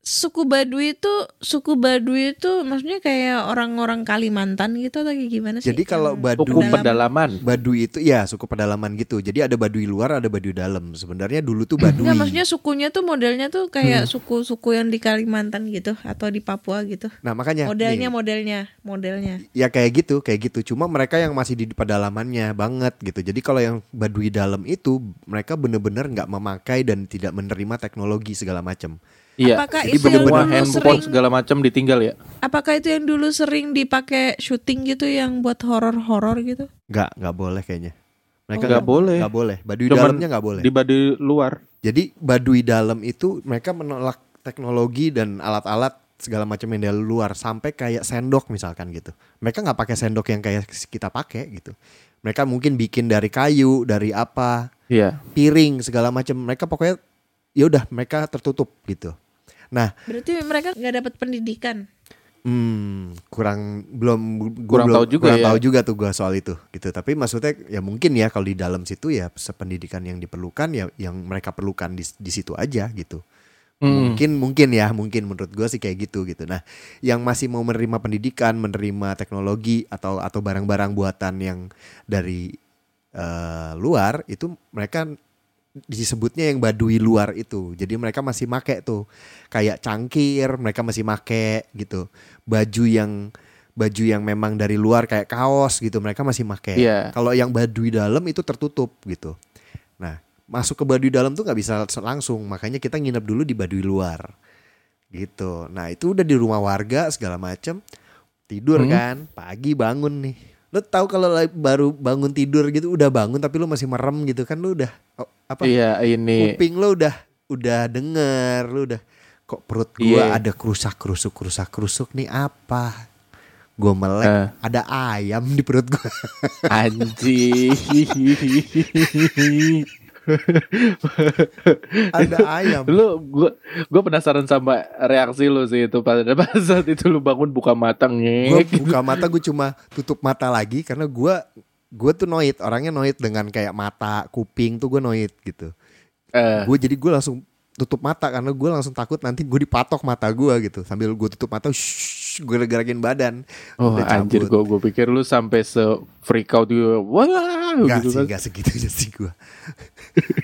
Suku Baduy itu suku Baduy itu maksudnya kayak orang-orang Kalimantan gitu atau kayak gimana sih? Jadi kalau Yang Baduy Suku dalam- pedalaman. Baduy itu ya suku pedalaman gitu. Jadi ada Baduy luar, ada Baduy dalam. Sebenarnya dulu tuh Baduy. Enggak, maksudnya sukunya tuh modelnya tuh kayak Hmm. suku-suku yang di Kalimantan gitu atau di Papua gitu. Nah makanya Modelnya nih, modelnya, modelnya. ya kayak gitu, kayak gitu. Cuma mereka yang masih di pedalamannya banget gitu. Jadi kalau yang Baduy dalam itu mereka bener-bener nggak memakai dan tidak menerima teknologi segala macam. Iya. Apakah Jadi itu yang semua dulu handphone sering segala macam ditinggal ya. Apakah itu yang dulu sering dipakai syuting gitu yang buat horor-horor gitu? Nggak, nggak boleh kayaknya. Mereka Nggak boleh. nggak boleh. Baduy Cuman dalamnya nggak boleh. Di Baduy luar. Jadi Baduy dalam itu mereka menolak teknologi dan alat-alat segala macam yang dari luar sampai kayak sendok misalkan gitu. Mereka nggak pakai sendok yang kayak kita pakai gitu. Mereka mungkin bikin dari kayu, dari apa, Iya. piring segala macam. Mereka pokoknya ya udah mereka tertutup gitu. Nah, Berarti mereka nggak dapat pendidikan. hmm, kurang belum gua Kurang belum- tahu juga kurang ya. tahu juga tuh gua soal itu gitu. Tapi maksudnya ya mungkin ya kalau di dalam situ ya sependidikan yang diperlukan ya yang mereka perlukan di, di situ aja gitu. Hmm. Mungkin mungkin ya, mungkin menurut gua sih kayak gitu gitu. Nah, yang masih mau menerima pendidikan, menerima teknologi atau atau barang-barang buatan yang dari eh, luar itu mereka disebutnya yang badui luar itu. Jadi mereka masih make tuh kayak cangkir, mereka masih make gitu. Baju yang baju yang memang dari luar kayak kaos gitu, mereka masih make. Iya. Kalau yang badui dalam itu tertutup gitu. Nah, masuk ke baduy dalam tuh nggak bisa langsung, makanya kita nginep dulu di baduy luar. Gitu. Nah, itu udah di rumah warga segala macem Tidur Hmm. kan, pagi bangun nih. Lo tahu kalau baru bangun tidur gitu udah bangun tapi lo masih merem gitu kan lo udah oh, apa? Iya, ini Kuping lo udah udah denger, lo udah kok perut gua Iya. ada kerusak-kerusuk kerusak-kerusuk nih apa? Gue melek, Eh. ada ayam di perut gua. anjing. ada ayam. lu gua gua penasaran sama reaksi lu sih itu pada saat itu lu bangun buka mata ngek. buka mata gue cuma tutup mata lagi karena gue gue tuh noit orangnya noit dengan kayak mata kuping tuh gue noit gitu Eh, gue jadi gue langsung tutup mata karena gue langsung takut nanti gue dipatok mata gue gitu sambil gue tutup mata gue gerakin badan oh udah anjir gua gua pikir lu sampai se freak out gitu. Wah, Enggak gitu sih, kan. enggak segitunya sih gue.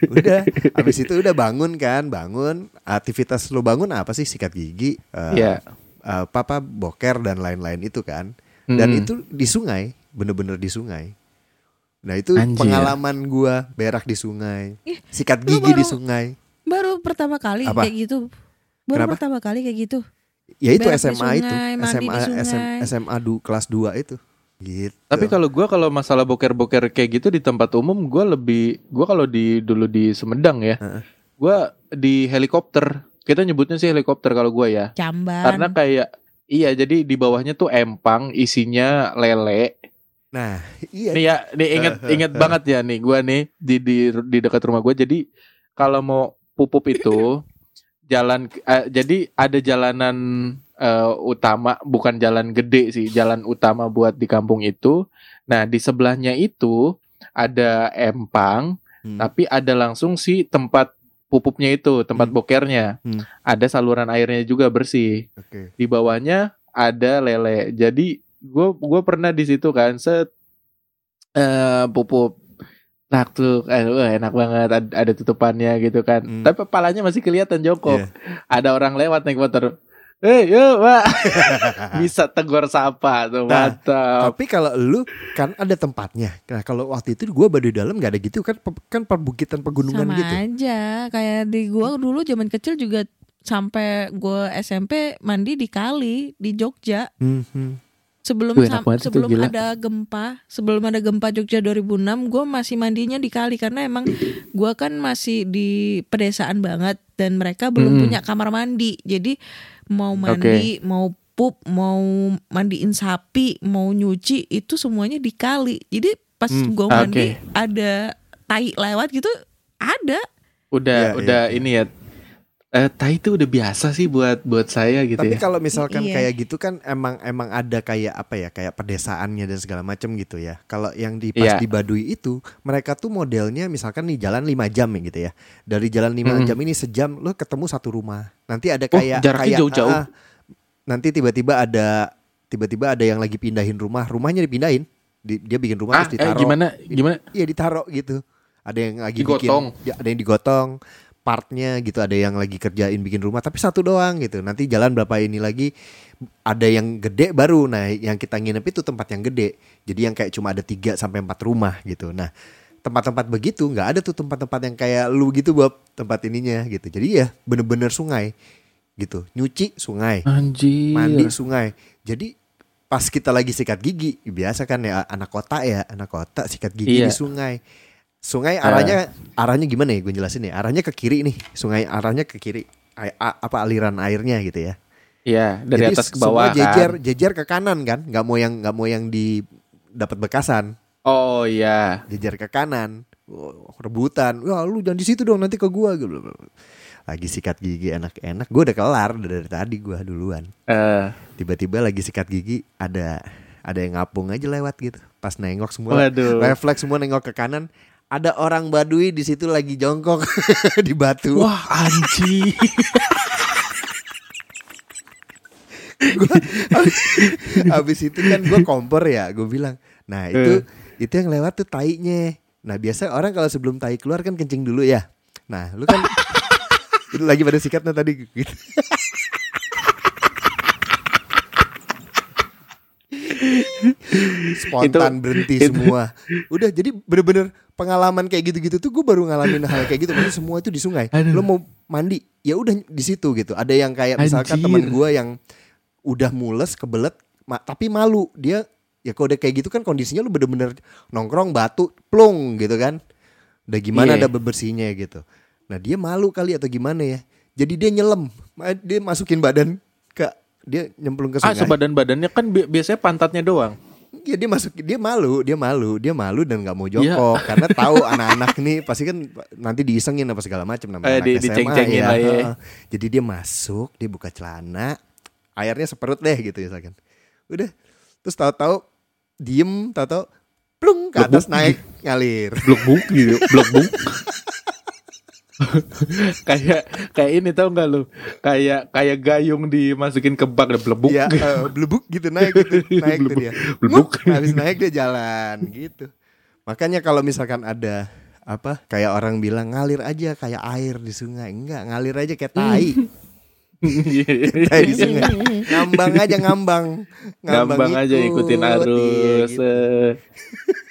udah, habis itu udah bangun kan, bangun. Aktivitas lo bangun apa sih? Sikat gigi, eh, Iya. eh, papa boker dan lain-lain itu kan. Dan Mm. itu di sungai, bener-bener di sungai. Nah itu Anjir. pengalaman gua berak di sungai, sikat lu gigi di baru- sungai. Baru pertama kali Apa? kayak gitu. Baru Kenapa? pertama kali kayak gitu. Ya itu Berak SMA itu, sungai, di SMA SM, sungai. SMA du, kelas 2 itu. Gitu. Tapi kalau gua kalau masalah boker-boker kayak gitu di tempat umum gua lebih gua kalau di dulu di Sumedang ya. Heeh. Gua di helikopter. Kita nyebutnya sih helikopter kalau gua ya. Jamban. Karena kayak iya jadi di bawahnya tuh empang isinya lele. nah, iya. Nih ya, nih inget inget banget ya nih gua nih di di di dekat rumah gua. Jadi kalau mau pupup itu jalan eh, jadi ada jalanan eh, utama bukan jalan gede sih, jalan utama buat di kampung itu. Nah, di sebelahnya itu ada empang, Hmm. tapi ada langsung si tempat pupupnya itu, tempat Hmm. bokernya. Hmm. Ada saluran airnya juga bersih Oke. di bawahnya ada lele. Jadi gue gue pernah di situ kan set eh pupuk tak tuh eh, wah, enak banget ada, ada tutupannya gitu kan. Hmm. Tapi kepalanya masih kelihatan jongkok. Iya. Ada orang lewat naik motor. Eh, yuk, Pak. Bisa tegur sapa tuh, Nah, mantap. Tapi kalau lu kan ada tempatnya. Nah kalau waktu itu gua baduy dalam nggak ada gitu kan kan perbukitan pegunungan sama gitu. aja kayak di gua dulu zaman kecil juga sampai gua SMP mandi di kali di Jogja Mhm. Sebelum sam- itu, sebelum gila. ada gempa sebelum ada gempa Jogja 2006 gua masih mandinya di kali karena emang gua kan masih di pedesaan banget dan mereka belum Mm. punya kamar mandi jadi mau mandi mau pup mau mandiin sapi mau nyuci itu semuanya di kali jadi pas Hmm, gua oke. mandi ada tai lewat gitu ada Udah Iya, udah iya. ini ya eh, tai itu udah biasa sih buat buat saya gitu Tapi ya. kalau misalkan Iya. kayak gitu kan emang emang ada kayak apa ya kayak pedesaannya dan segala macam gitu ya. Kalau yang di pas Iya. di Baduy itu mereka tuh modelnya misalkan nih jalan 5 jam ya gitu ya. Dari jalan 5 Mm-mm. jam ini sejam lo ketemu satu rumah. Nanti ada Oh, kayak jaraknya kayak jauh-jauh. ah. nanti tiba-tiba ada tiba-tiba ada yang lagi pindahin rumah, rumahnya dipindahin. Di- dia bikin rumah Ah, terus eh, ditaruh. gimana gimana? Iya ditaruh gitu. Ada yang lagi Digotong. bikin, ya, ada yang digotong partnya gitu, ada yang lagi kerjain bikin rumah tapi satu doang gitu. Nanti jalan berapa ini lagi ada yang gede baru. Nah, yang kita nginep itu tempat yang gede. Jadi yang kayak cuma ada 3 sampai 4 rumah gitu. Nah, tempat-tempat begitu nggak ada tuh tempat-tempat yang kayak lu gitu Bob, tempat ininya gitu. Jadi ya bener-bener sungai gitu. Nyuci sungai Anjir. mandi sungai. Jadi pas kita lagi sikat gigi, biasa kan ya anak kota ya, anak kota sikat gigi Iya. di sungai. Sungai arahnya arahnya gimana ya? Gue jelasin ya. Arahnya ke kiri nih. Sungai arahnya ke kiri. A- a- apa aliran airnya gitu ya. Iya, dari Jadi atas ke semua bawah jejer kan. jejer ke kanan kan? Nggak mau yang nggak mau yang di dapat bekasan. Oh iya. Jejer ke kanan. Oh, rebutan. Wah, lu jangan di situ dong nanti ke gua gitu. Lagi sikat gigi enak-enak. Gue udah kelar dari tadi gua duluan Eh, tiba-tiba lagi sikat gigi ada ada yang ngapung aja lewat gitu pas nengok semua Waduh. refleks semua nengok ke kanan ada orang Baduy di situ lagi jongkok di batu wah anjir. habis itu kan gue kompor ya gue bilang nah itu itu yang lewat tuh tainya nah biasa orang kalau sebelum tai keluar kan kencing dulu ya nah lu kan itu lagi pada sikatnya tadi gitu. Spontan Itu- berhenti itu- semua. Udah jadi bener-bener pengalaman kayak gitu-gitu tuh gue baru ngalamin hal kayak gitu. Maksudnya semua itu di sungai. Aduh. lo mau mandi ya udah di situ gitu. Ada yang kayak misalkan teman gue yang udah mules kebelet ma- tapi malu. Dia ya kalau udah kayak gitu kan kondisinya lu bener-bener nongkrong batu plung gitu kan. Udah gimana Iya. ada bebersihnya gitu. Nah dia malu kali atau gimana ya? Jadi dia nyelam. Dia masukin badan ke dia nyemplung ke Ah, sungai sebadan-badannya kan bi- biasanya pantatnya doang. ya dia masuk dia malu dia malu dia malu dan nggak mau Iya. jongkok karena tahu anak-anak nih pasti kan nanti diisengin apa segala macam namanya Eh, anak di- SMA ya. lah ya. Jadi dia masuk dia buka celana airnya seperut deh gitu ya misalkan udah terus tahu-tahu diem tahu-tahu plung ke atas naik ngalir Blok buk gitu, blok buk. kayak kayak ini tau nggak lu? Kayak kayak gayung dimasukin ke bak blebuk. ya eh, blebuk gitu naik gitu naik tuh Blebuk. dia Blebuk. Habis naik dia jalan gitu makanya kalau misalkan ada apa kayak orang bilang ngalir aja kayak air di sungai enggak ngalir aja kayak tai tai di sungai ngambang aja ngambang Gampang aja ikut. ikutin Iya, arus. gitu.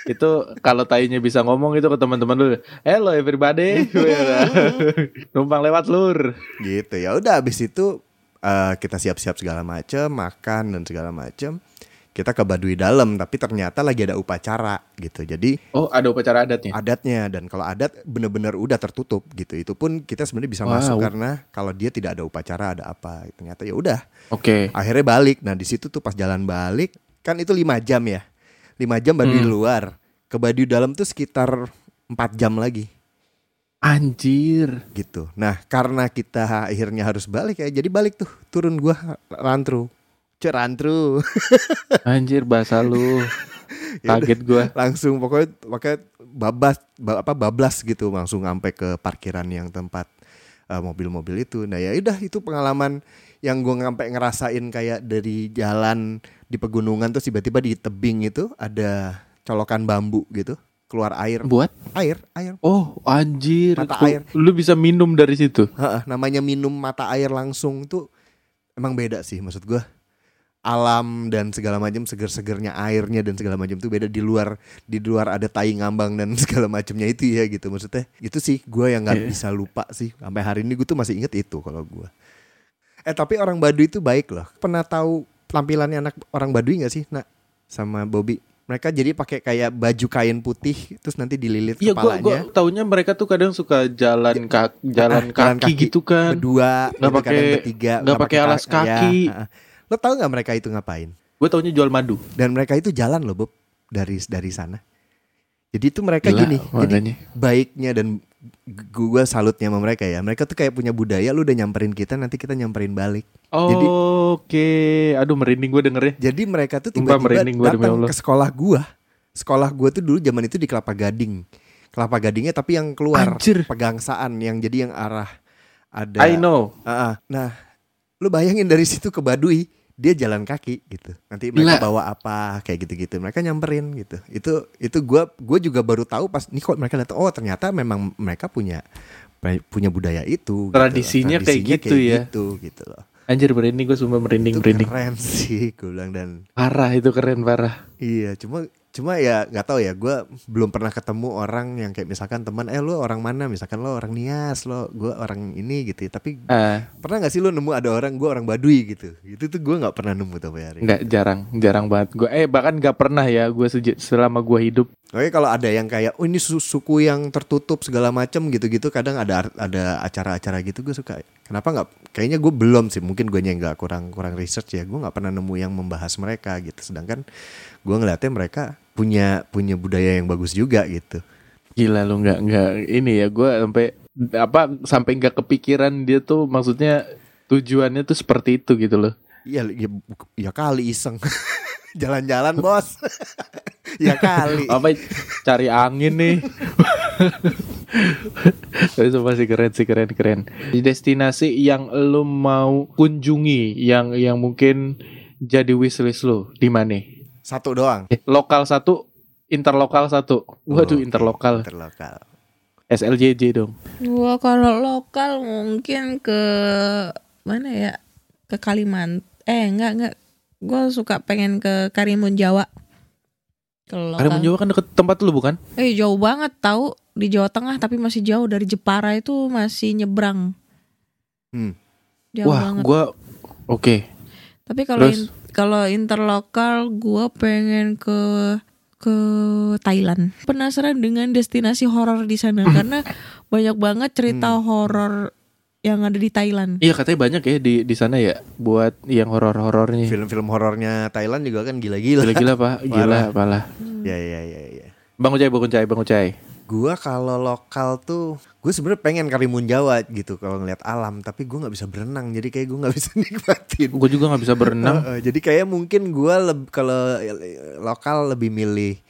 Itu kalau tainya bisa ngomong itu ke teman-teman lu. Hello everybody. Numpang lewat lur. gitu ya udah habis itu eh, kita siap-siap segala macem makan dan segala macem kita ke Baduy dalam tapi ternyata lagi ada upacara gitu jadi Oh, ada upacara adatnya. adatnya dan kalau adat bener-bener udah tertutup gitu itu pun kita sebenarnya bisa Wow. masuk karena kalau dia tidak ada upacara ada apa ternyata ya udah Oke. akhirnya balik nah di situ tuh pas jalan balik kan itu lima jam ya lima jam Baduy Hmm. luar ke Baduy dalam tuh sekitar empat jam lagi Anjir. gitu nah karena kita akhirnya harus balik ya jadi balik tuh turun gua rantru Cek rantru Anjir bahasa lu. Kaget gua. langsung pokoknya pokoknya babas ba- apa bablas gitu langsung sampai ke parkiran yang tempat uh, mobil-mobil itu nah ya udah itu pengalaman yang gue sampai ngerasain kayak dari jalan di pegunungan terus tiba-tiba di tebing itu ada colokan bambu gitu keluar air Buat? air air Oh, anjir. Mata air. Lu bisa minum dari situ. Heeh, namanya minum mata air langsung tuh emang beda sih maksud gua alam dan segala macam seger-segernya airnya dan segala macam tuh beda di luar di luar ada tai ngambang dan segala macamnya itu ya gitu maksudnya itu sih gua yang nggak Iya. bisa lupa sih sampai hari ini gue tuh masih inget itu kalau gua eh tapi orang Baduy itu baik loh pernah tahu tampilannya anak orang Baduy nggak sih nak sama Bobby mereka jadi pakai kayak baju kain putih terus nanti dililit Iya, gua kepalanya gua taunya mereka tuh kadang suka jalan kaki jalan Ah, jalan kaki, kaki. gitu kan. berdua Nggak gitu, pakai- kadang bertiga nggak pakai alas kaki. ya, heeh. lo tau nggak mereka itu ngapain Gue taunya jual madu. dan mereka itu jalan loh Bob dari dari sana jadi itu mereka Gila, gini jadi baiknya dan gue salutnya sama mereka ya. Mereka tuh kayak punya budaya lu udah nyamperin kita nanti kita nyamperin balik. Jadi Oke, aduh merinding gue dengernya. jadi mereka tuh tiba-tiba datang ke sekolah gua. Sekolah gua tuh dulu zaman itu di Kelapa Gading. Kelapa Gadingnya tapi yang keluar Anjir. pegangsaan yang jadi yang arah ada I know. Ah, ah. Nah, lu bayangin dari situ ke Baduy, dia jalan kaki gitu. Nanti mereka Gila. bawa apa kayak gitu-gitu. Mereka nyamperin gitu. Itu itu gua gua juga baru tahu pas nih kok mereka datang oh ternyata memang mereka punya punya budaya itu gitu. Tradisinya kayak gitu ya. gitu, gitu loh. Anjir merinding gue sumpah merinding Itu merinding. keren sih gue bilang dan Parah itu keren parah. Iya, cuma cuma ya nggak tahu ya. Gue belum pernah ketemu orang yang kayak misalkan teman, eh lu orang mana? Misalkan lo orang Nias, lo gue orang ini gitu. Tapi Ah, pernah nggak sih lu nemu ada orang gue orang Baduy gitu? Itu tuh gue nggak pernah nemu tuh hari. nggak jarang, jarang banget. Gue eh bahkan nggak pernah ya gue selama gue hidup. Oke kalau ada yang kayak, oh ini su- suku yang tertutup segala macem gitu-gitu, kadang ada ada acara-acara gitu gue suka. Kenapa nggak? Kayaknya gue belum sih. Mungkin gue nggak kurang kurang research ya. Gue nggak pernah nemu yang membahas mereka gitu. Sedangkan gue ngeliatnya mereka punya punya budaya yang bagus juga gitu. Gila lu nggak nggak ini ya gue sampai apa sampai nggak kepikiran dia tuh maksudnya tujuannya tuh seperti itu gitu loh. Iya, ya, ya kali iseng. Jalan-jalan bos. ya kali. Apa cari angin nih? Itu masih keren sih keren keren. Di destinasi yang lu mau kunjungi yang yang mungkin jadi wishlist lu di mana? Satu doang. Eh, lokal satu, interlokal satu. Waduh Oke, interlokal. Interlokal. SLJJ dong. Gua kalau lokal mungkin ke mana ya? Ke Kalimantan. Eh enggak enggak. Gua suka pengen ke Karimun Jawa. Kalau. Karimun Jawa kan deket tempat lu bukan? Eh jauh banget tahu di Jawa Tengah tapi masih jauh dari Jepara itu masih nyebrang. Hmm. Jauh Wah, banget. gua oke. Tapi kalau in- kalau interlokal gua pengen ke ke Thailand. Penasaran dengan destinasi horor di sana karena banyak banget cerita Hmm. horor yang ada di Thailand. Iya katanya banyak ya di di sana ya buat yang horor-horornya. Film-film horornya Thailand juga kan gila-gila. Gila-gila pak, gila parah. Ya ya ya ya. Bang Ucai, Bang Ucai, Bang Ucai. Gua kalau lokal tuh, gue sebenarnya pengen Karimun Jawa gitu kalau ngeliat alam, tapi gue nggak bisa berenang, jadi kayak gue nggak bisa nikmatin. Gue juga nggak bisa berenang. Heeh, jadi kayak mungkin gue kalau eh, lokal lebih milih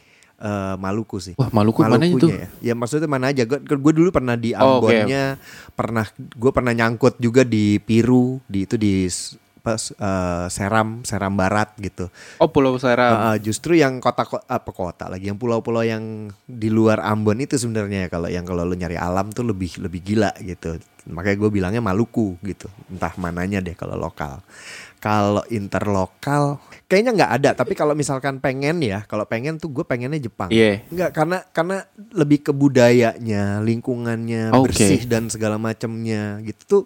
eh, Maluku sih. Wah Maluku mana itu? Ya. ya maksudnya mana aja. Gue dulu pernah di Oh. Ambonnya, pernah gue pernah nyangkut juga di Piru, di itu di pas eh, Seram, Seram Barat gitu. Oh Pulau Seram. Uh, justru yang kota ko- apa kota lagi yang pulau-pulau yang di luar Ambon itu sebenarnya kalau yang kalau lu nyari alam tuh lebih lebih gila gitu makanya gue bilangnya Maluku gitu entah mananya deh kalau lokal kalau interlokal kayaknya nggak ada tapi kalau misalkan pengen ya kalau pengen tuh gue pengennya Jepang Iya. Nggak karena karena lebih ke budayanya lingkungannya Oke. bersih dan segala macamnya gitu tuh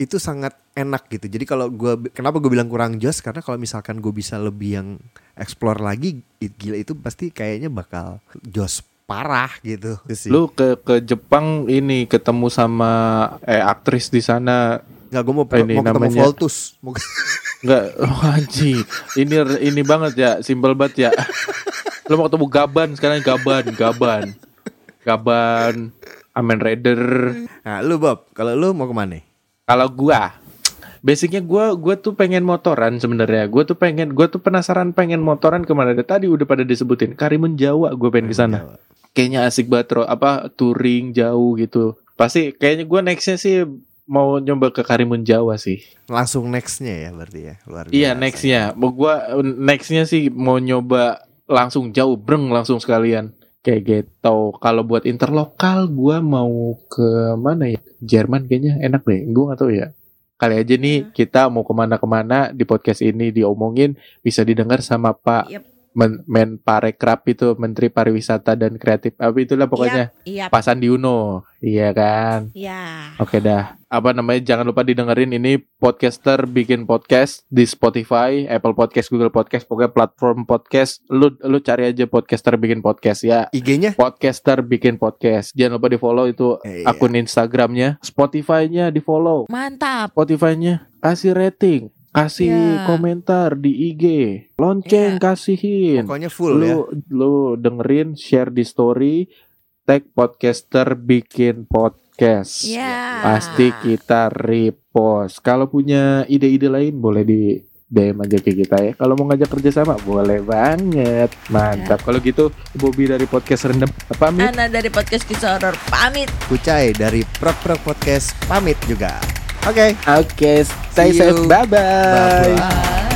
itu sangat enak gitu. Jadi kalau gua kenapa gue bilang kurang jos karena kalau misalkan gue bisa lebih yang explore lagi gila itu pasti kayaknya bakal jos parah gitu. Lu ke ke Jepang ini ketemu sama eh aktris di sana nggak gue mau ini mau ketemu namanya- Voltus. Mau Enggak, oh, anjing. Ini ini banget ya, simpel banget ya. Lu mau ketemu Gaban sekarang Gaban, Gaban. Gaban, Amen Raider. nah, lu Bob, kalau lu mau ke mana? Kalau gua Basicnya gua gua tuh pengen motoran sebenarnya. Gua tuh pengen gua tuh penasaran pengen motoran ke mana. Tadi udah pada disebutin Karimun Jawa gue pengen ke sana. Kayaknya asik banget apa touring jauh gitu. Pasti kayaknya gua nextnya sih mau nyoba ke Karimun Jawa sih. Langsung nextnya ya berarti ya. Luar Iya biasa. nextnya, mau gua nextnya sih mau nyoba langsung jauh breng langsung sekalian kayak gitu. Kalau buat interlokal gua mau ke mana ya? Jerman kayaknya enak deh. Gua nggak tahu ya. Kali aja nih kita mau ke mana-kemana di podcast ini diomongin bisa didengar sama Pak Yep. Men Menparekraf itu Menteri Pariwisata dan Kreatif apa itulah pokoknya Iya. Pak Sandi Uno. Iya kan? Iya. Oke dah. Apa namanya? Jangan lupa didengerin ini podcaster bikin podcast di Spotify, Apple Podcast, Google Podcast, pokoknya platform podcast. Lu lu cari aja podcaster bikin podcast ya. IG-nya Podcaster bikin podcast. Jangan lupa di follow itu Eh, iya. akun Instagramnya, Spotify-nya di follow. Mantap. Spotify-nya kasih rating, kasih Ya. komentar di IG, lonceng Ya. kasihin pokoknya full ya. lu lu dengerin share di story hashtag podcaster bikin podcast. Ya. Pasti kita repost. Kalau punya ide-ide lain boleh di DM aja ke kita ya. Kalau mau ngajak kerjasama boleh banget. Mantap. Kalau gitu Bobby dari podcast rendem pamit. Ana dari podcast kisah horor pamit. Kucai dari Prok Prok Podcast pamit juga. Oke. Oke, stay See safe. you. Bye bye. Bye-bye.